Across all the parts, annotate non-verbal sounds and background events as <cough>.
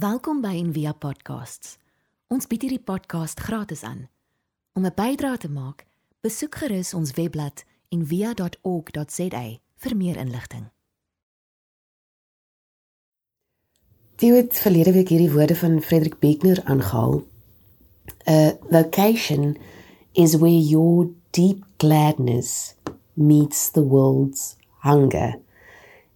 Welkom by Envia Podcasts. Ons bied hierdie podcast gratis aan. Om 'n bydrae te maak, besoek gerus ons webblad en via.org.za vir meer inligting. Jy het verlede week hierdie woorde van Frederik Beckner aangehaal. A vocation is where your deep gladness meets the world's hunger.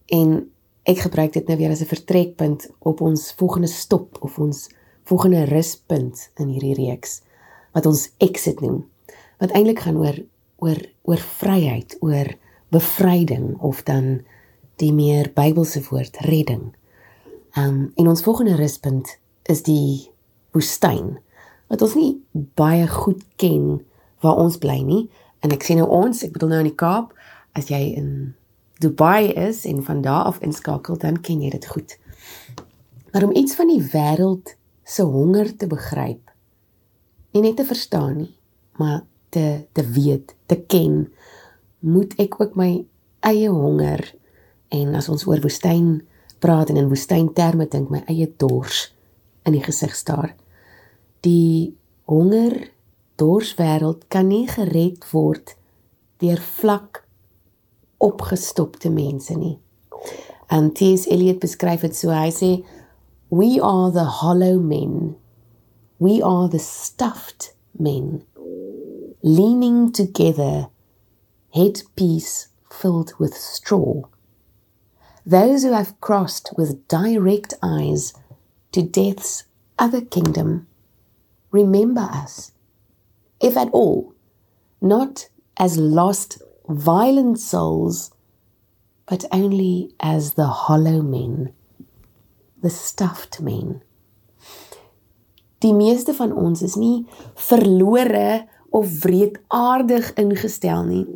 En ek gebruik dit nou weer as 'n vertrekpunt op ons volgende stop of ons volgende ruspunt in hierdie reeks wat ons exit noem. Wat eintlik gaan oor oor oor vryheid, oor bevryding of dan die meer Bybelse woord redding. Um en ons volgende ruspunt is die woestyn wat ons nie baie goed ken waar ons bly nie en ek sê nou ons, ek bedoel nou in die Kaap, as jy in Dubai is en van daar af inskakel dan ken jy dit goed. Maar om iets van die wêreld se honger te begryp, nie net te verstaan nie, maar te te weet, te ken, moet ek ook my eie honger en as ons oor woestyn praat en in woestynterme dink my eie dors in die gesig staar. Die honger dors wêreld kan nie gered word deur vlak opgestopte mense nie. En T.S. Eliot beskryf dit so hy sê we are the hollow men. We are the stuffed men leaning together headpiece filled with straw. Those who have crossed with direct eyes to death's other kingdom remember us if at all not as lost violent souls, but only as the hollow men, the stuffed men. Die meeste van ons is nie verlore of wreedaardig ingestel nie.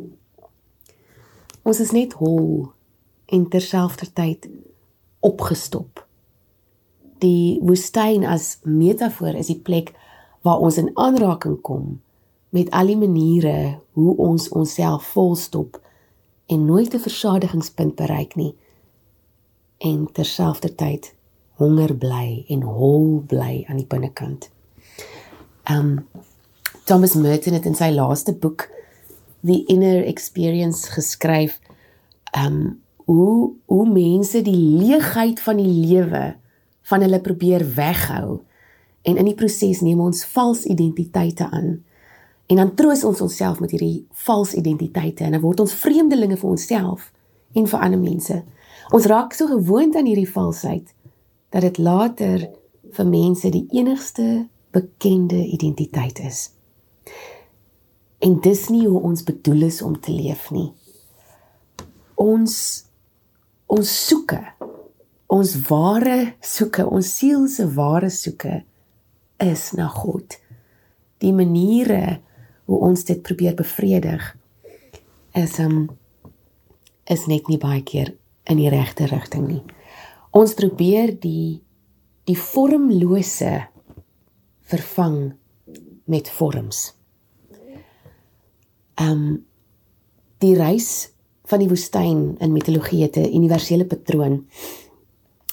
Ons is net hol en terselfdertyd opgestop. Die woestyn as metafoor is die plek waar ons in aanraking kom met al die maniere hoe ons onsself volstop en nooit 'n versadigingspunt bereik nie en terselfdertyd honger bly en hol bly aan die binnekant. Um Thomas Merton het in sy laaste boek The Inner Experience geskryf um hoe hoe mense die leegheid van die lewe van hulle probeer weghou en in die proses neem ons vals identiteite aan En dan troos ons onsself met hierdie vals identiteite en dan word ons vreemdelinge vir onsself en vir ander mense. Ons raak so gewoond aan hierdie valsheid dat dit later vir mense die enigste bekende identiteit is. En dis nie hoe ons bedoel is om te leef nie. Ons ons soeke, ons ware soeke, ons siel se ware soeke is na God. Die maniere hoe ons dit probeer bevredig is um is net nie baie keer in die regte rigting nie. Ons probeer die die vormlose vervang met vorms. Um die reis van die woestyn in mitologie het 'n universele patroon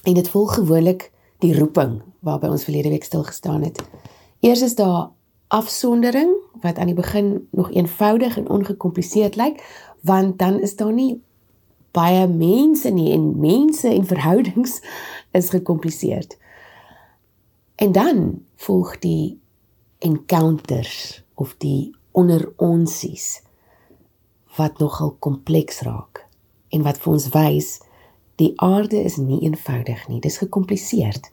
en dit volg gewoonlik die roeping waarby ons verlede week stil gestaan het. Eers is daar afsondering wat aan die begin nog eenvoudig en ongekompliseerd lyk, want dan is daar nie baie mense nie en mense en verhoudings <laughs> is gekompliseerd. En dan volg die encounters of die onder onsies wat nogal kompleks raak en wat vir ons wys die aarde is nie eenvoudig nie, dis gekompliseerd.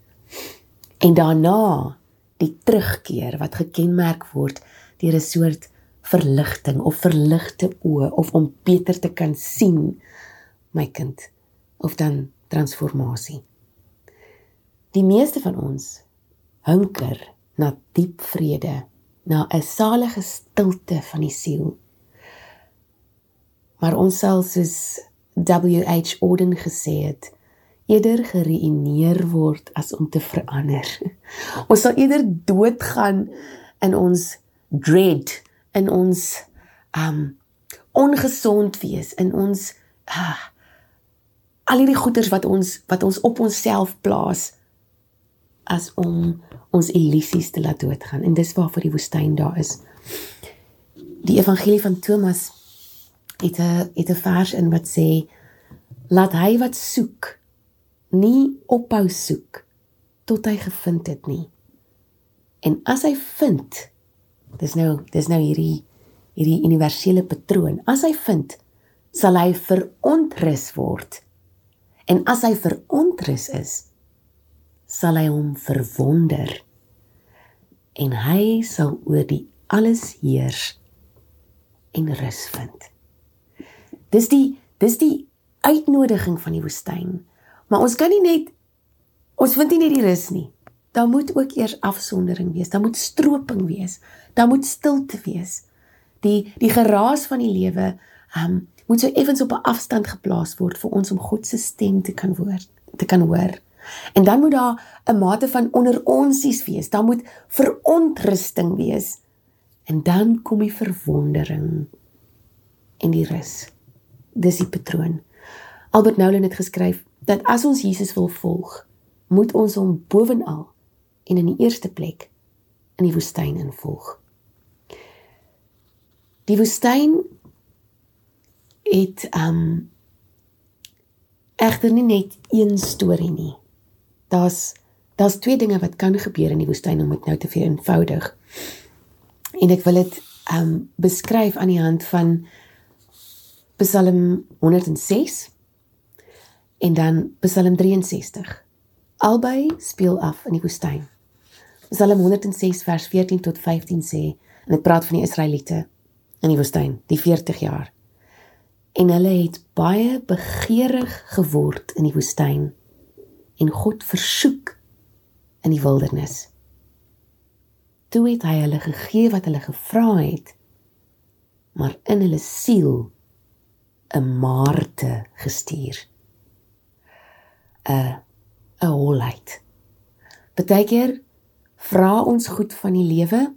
En daarna die terugkeer wat gekenmerk word deur 'n soort verligting of verligte oë of om beter te kan sien my kind of dan transformasie. Die meeste van ons hunker na diep vrede, na 'n salige stilte van die siel. Maar ons sal soos WH Auden gesê het, eerder geruïneer word as om te verander. <laughs> Ons sal eerder doodgaan in ons dread, in ons um ongesond wees, in ons uh, al hierdie goeters wat ons wat ons op onsself plaas as om ons illusies te laat doodgaan en dis waarvoor die woestyn daar is. Die evangelie van Thomas het 'n het 'n vers in wat sê laat hy wat soek nie ophou soek tot hy gevind het nie. En as hy vind, dis nou dis nou hierdie hierdie universele patroon. As hy vind, sal hy verontrus word. En as hy verontrus is, sal hy hom verwonder en hy sal oor die alles heers en rus vind. Dis die dis die uitnodiging van die woestyn. Maar ons kan nie net ons vind nie net die rus nie. Daar moet ook eers afsondering wees. Daar moet stroping wees. Daar moet stilte wees. Die die geraas van die lewe um moet so effens op 'n afstand geplaas word vir ons om God se stem te kan hoor, te kan hoor. En dan moet daar 'n mate van onder onsies wees. Daar moet verontrusting wees. En dan kom die verwondering en die rus. Dis die patroon. Albert Nolan het geskryf dat as ons Jesus wil volg, moet ons hom bovenal en in die eerste plek in die woestyn involg. Die woestyn het um egter nie net een storie nie daar's daar's twee dinge wat kan gebeur in die woestyn om dit nou te vereenvoudig. En ek wil dit um, beskryf aan die hand van Psalm 106 en dan Psalm 63. Albei speel af in die woestyn. Psalm 106 vers 14 tot 15 sê en dit praat van die Israeliete in die woestyn, die 40 jaar. En hulle het baie begeerig geword in die woestyn en God versoek in die wildernis. Toe het hy hulle gegee wat hulle gevra het, maar in hulle siel 'n maarte gestuur. 'n 'n holheid. Partykeer vra ons goed van die lewe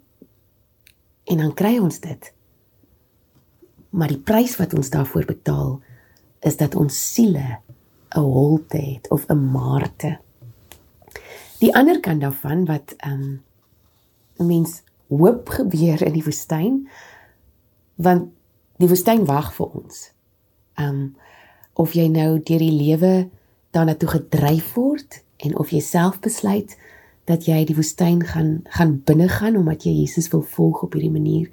en dan kry ons dit. Maar die prys wat ons daarvoor betaal is dat ons siele 'n holte het of 'n maarte. Die ander kant daarvan wat ehm um, 'n mens hoop gebeur in die woestyn want die woestyn wag vir ons. Ehm um, of jy nou deur die lewe daarna toe gedryf word en of jy self besluit dat jy die woestyn gaan gaan binne gaan omdat jy Jesus wil volg op hierdie manier.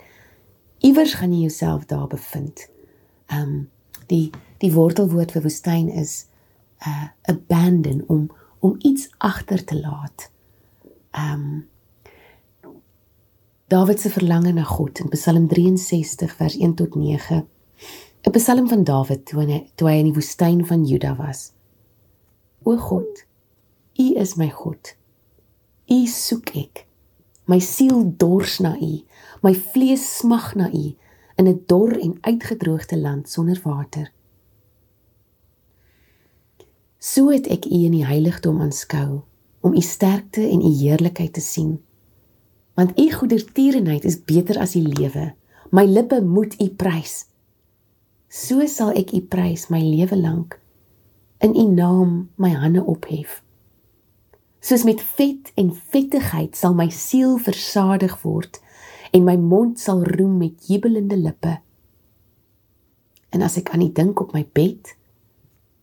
Iewers gaan jy jouself daar bevind. Ehm um, die die wortelwoord vir woestyn is uh abandon om om iets agter te laat. Um Dawid se verlange na God in Psalm 63 vers 1 tot 9. 'n Psalm van Dawid toe hy toe hy in die woestyn van Juda was. O God, U is my God. U soek ek. My siel dors na U. My vlees smag na U in 'n dor en uitgedroogde land sonder water. So het ek u in die heiligdom aanskou om u sterkte en u heerlikheid te sien. Want u goedertierenheid is beter as die lewe. My lippe moet u prys. So sal ek u prys my lewe lank in u naam my hande ophef. Soos met vet en vettigheid sal my siel versadig word en my mond sal roem met jubelende lippe. En as ek aan u dink op my bed,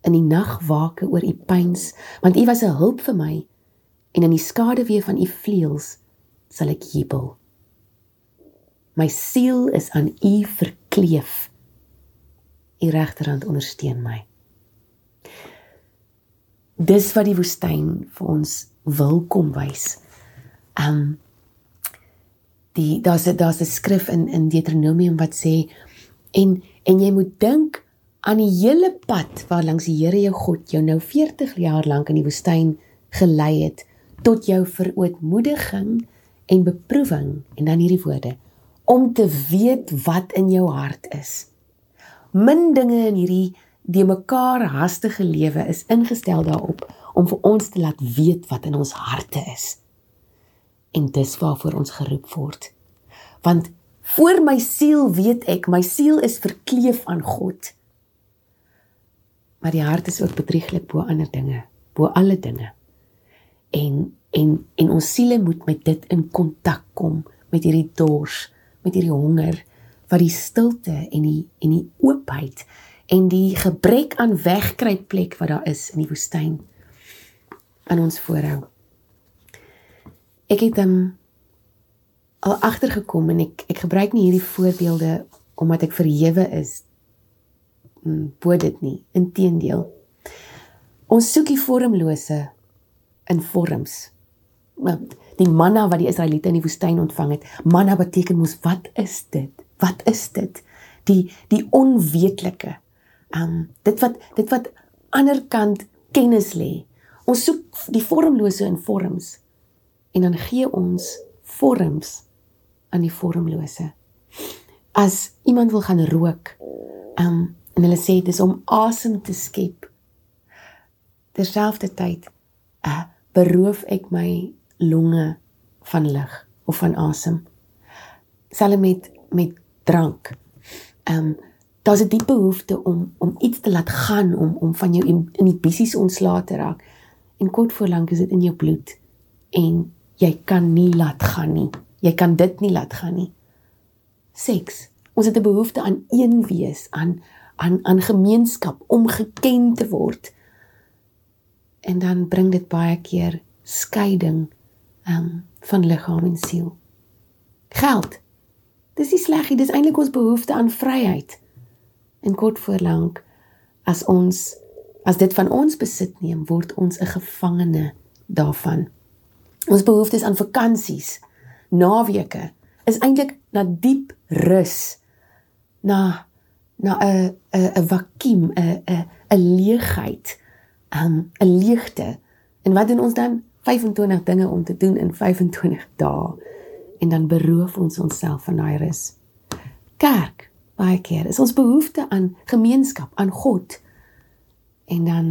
in die nag waak oor u pyns, want u was 'n hulp vir my en in die skaduwee van u vleuels sal ek jubel. My siel is aan u verkleef. U regterhand ondersteun my. Dis wat die woestyn vir ons wil kom wys. Um die daar's daar's 'n skrif in in Deuteronomium wat sê en en jy moet dink aan die hele pad waar langs die Here jou God jou nou 40 jaar lank in die woestyn gelei het tot jou verootmoediging en beproewing en dan hierdie woorde om te weet wat in jou hart is. Min dinge in hierdie die mekaar hastige lewe is ingestel daarop om vir ons te laat weet wat in ons harte is. En dis waarvoor ons geroep word. Want voor my siel weet ek, my siel is verkleef aan God maar die hart is ook bedrieglik bo ander dinge, bo alle dinge. En en en ons siele moet met dit in kontak kom met hierdie dors, met hierdie honger wat die stilte en die en die oopheid en die gebrek aan wegkruipplek wat daar is in die woestyn aan ons voorhou. Ek het hom al agtergekom en ek ek gebruik nie hierdie voorbeelde omdat ek verhewe is. Hmm, bo dit nie, inteendeel. Ons soek die vormlose in vorms. Die manna wat die Israeliete in die woestyn ontvang het, manna beteken mos wat is dit? Wat is dit? Die die onweetlike. Um dit wat dit wat ander kant kennis lê. Ons soek die vormlose in vorms en dan gee ons vorms aan die vormlose. As iemand wil gaan rook, um en hulle sê dit is om asem te skep terselfdertyd uh, beroof ek my longe van lug of van asem. Selfs met met drank. Ehm um, daar's 'n diepe behoefte om om iets te laat gaan om om van jou inhibisies ontslae te raak. En kort voor lank is dit in jou bloed en jy kan nie laat gaan nie. Jy kan dit nie laat gaan nie. Seks. Ons het 'n behoefte aan een wees, aan aan aan gemeenskap, om geken te word en dan bring dit baie keer skeiding um, van liggaam en siel. Geld. Dis nie sleg nie, dis eintlik ons behoefte aan vryheid. En kort voor lank as ons as dit van ons besit neem, word ons 'n gevangene daarvan. Ons behoeftes aan vakansies, naweke is eintlik na diep rus, na na 'n 'n 'n vakuum, 'n 'n 'n leegheid um, 'n leegte. En wat doen ons dan? 25 dinge om te doen in 25 dae. En dan beroof ons onsself van daai rus. Kerk, baie keer is ons behoefte aan gemeenskap, aan God. En dan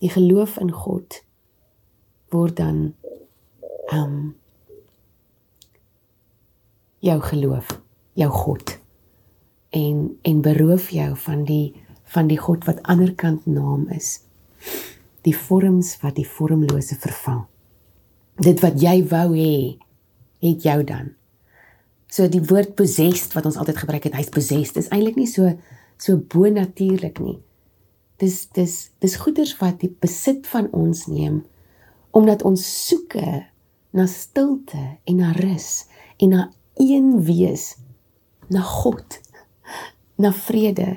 die geloof in God word dan um jou geloof, jou God. En en beroof jou van die van die God wat aanderkant naam is die vorms wat die vormlose vervang. Dit wat jy wou hê, het jou dan. So die woord possessed wat ons altyd gebruik het, hy's possessed, is eintlik nie so so bonatuurlik nie. Dis dis dis goeders wat die besit van ons neem omdat ons soeke na stilte en na rus en na een wees, na God, <laughs> na vrede.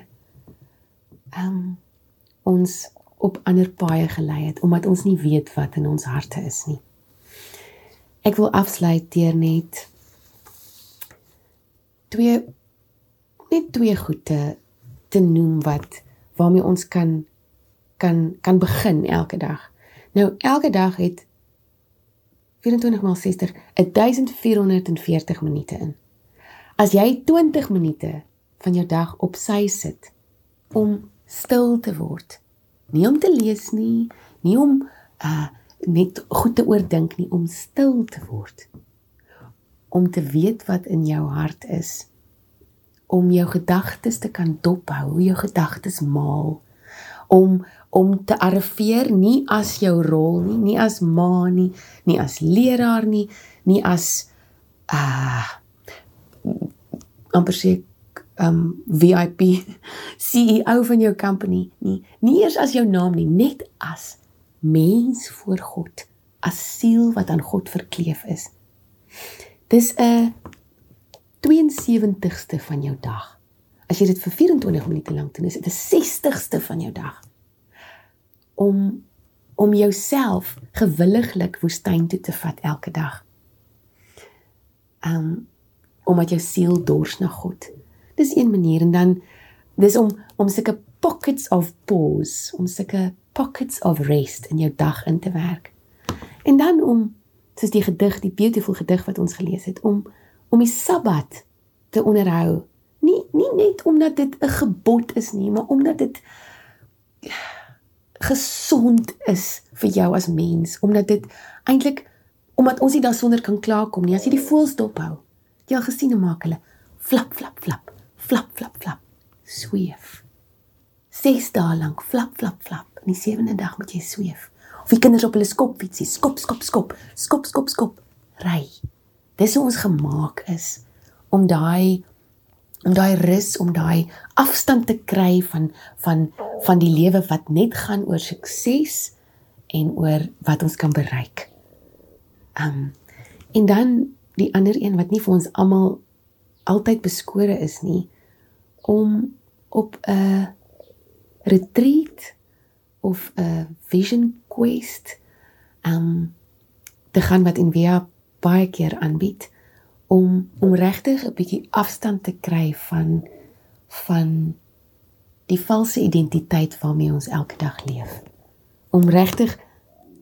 Um, ons op ander paaie gelei het omdat ons nie weet wat in ons harte is nie. Ek wil afsluit deur net twee net twee goede te noem wat waarmee ons kan kan kan begin elke dag. Nou elke dag het 24 maal 60 1440 minute in. As jy 20 minute van jou dag op sy sit om stil te word nie om te lees nie, nie om uh net goed te oordink nie, om stil te word. Om te weet wat in jou hart is. Om jou gedagtes te kan dophou, hoe jou gedagtes maal. Om om te arriveer nie as jou rol nie, nie as ma nie, nie as leraar nie, nie as uh amper sê um VIP <laughs> CEO van jou company nie nie eers as jou naam nie net as mens voor God as siel wat aan God verkleef is dis 'n 72ste van jou dag. As jy dit vir 24 minute lank doen is dit 'n 60ste van jou dag. Om om jouself gewilliglik woestyn toe te vat elke dag. Um omdat jou siel dors na God. Dis een manier en dan dis om om sulke pockets of pause, om sulke pockets of rest in jou dag in te werk. En dan om soos die gedig, die beautiful gedig wat ons gelees het, om om die Sabbat te onderhou. Nie nie net omdat dit 'n gebod is nie, maar omdat dit gesond is vir jou as mens, omdat dit eintlik omdat ons nie daarsonder kan klaarkom nie. As jy die voëls dophou, jy al gesien hoe maak hulle flap flap flap flap flap flap sweef. Ses dae lank flap flap flap. En die sewende dag moet jy sweef Of die kinders op hulle skopfietsie, skop skop skop, skop skop skop, ry. Dis hoe ons gemaak is om daai om daai rus, om daai afstand te kry van van van die lewe wat net gaan oor sukses en oor wat ons kan bereik. Um en dan die ander een wat nie vir ons almal altyd beskore is nie om op 'n retreat of 'n vision quest um te gaan wat in Via baie keer aanbied om om regtig 'n bietjie afstand te kry van van die valse identiteit waarmee ons elke dag leef. Om regtig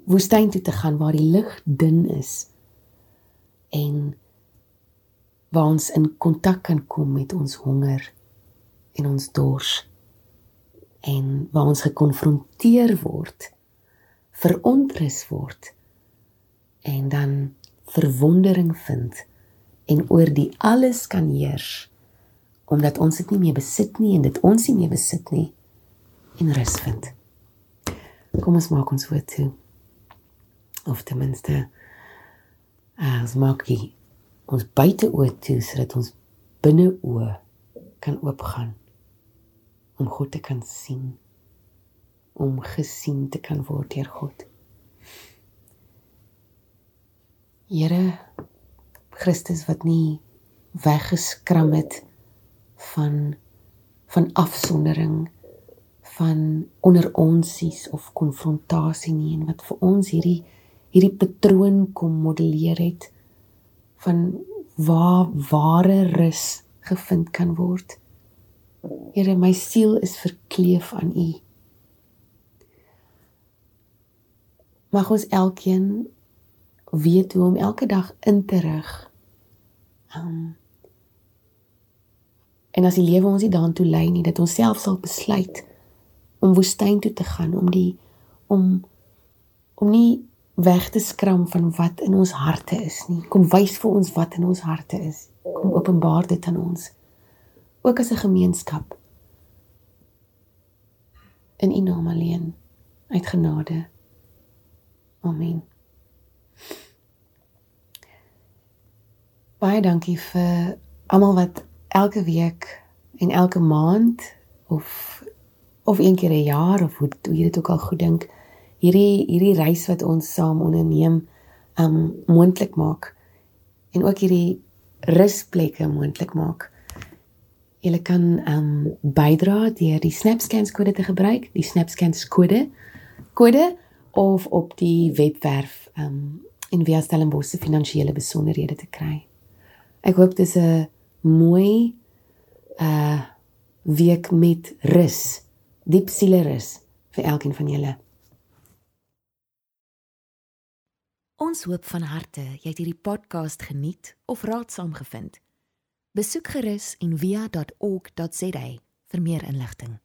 woestyn toe te gaan waar die lig dun is en waar ons in kontak kan kom met ons honger en ons dors en waar ons gekonfronteer word verontrus word en dan verwondering vind en oor die alles kan heers omdat ons dit nie meer besit nie en dit ons nie meer besit nie en rus vind. Kom ons maak ons woord toe. Of ten minste as maak jy ons buite oë toe sodat ons binne oë kan oopgaan om God te kan sien om gesien te kan word deur God. Here Christus wat nie weggeskram het van van afsondering van onder onsies of konfrontasie nie en wat vir ons hierdie hierdie patroon kom modelleer het van waar ware rus gevind kan word. Here, my siel is verkleef aan U. Mag ons elkeen weet hoe om elke dag in te rig. Um, en as die lewe ons nie daartoe lei nie, dat ons self sal besluit om woestyn toe te gaan om die om om nie weg te skram van wat in ons harte is nie. Kom wys vir ons wat in ons harte is. Kom openbaar dit aan ons. Ook as 'n gemeenskap. In U naam alleen uit genade. Amen. Baie dankie vir almal wat elke week en elke maand of of een keer 'n jaar of hoe, hoe jy dit ook al goed dink hierdie hierdie reis wat ons saam onderneem um moontlik maak en ook hierdie rusplekke moontlik maak. Jy kan um bydra deur die SnapScans kode te gebruik, die SnapScans kode kode of op die webwerf um en via Stellenbosch se finansiële besonderhede te kry. Ek hoop dis 'n mooi uh week met rus, diep siele rus vir elkeen van julle. Ons hoop van harte jy het hierdie podcast geniet of raadsaam gevind. Besoek gerus en via.ok.za vir meer inligting.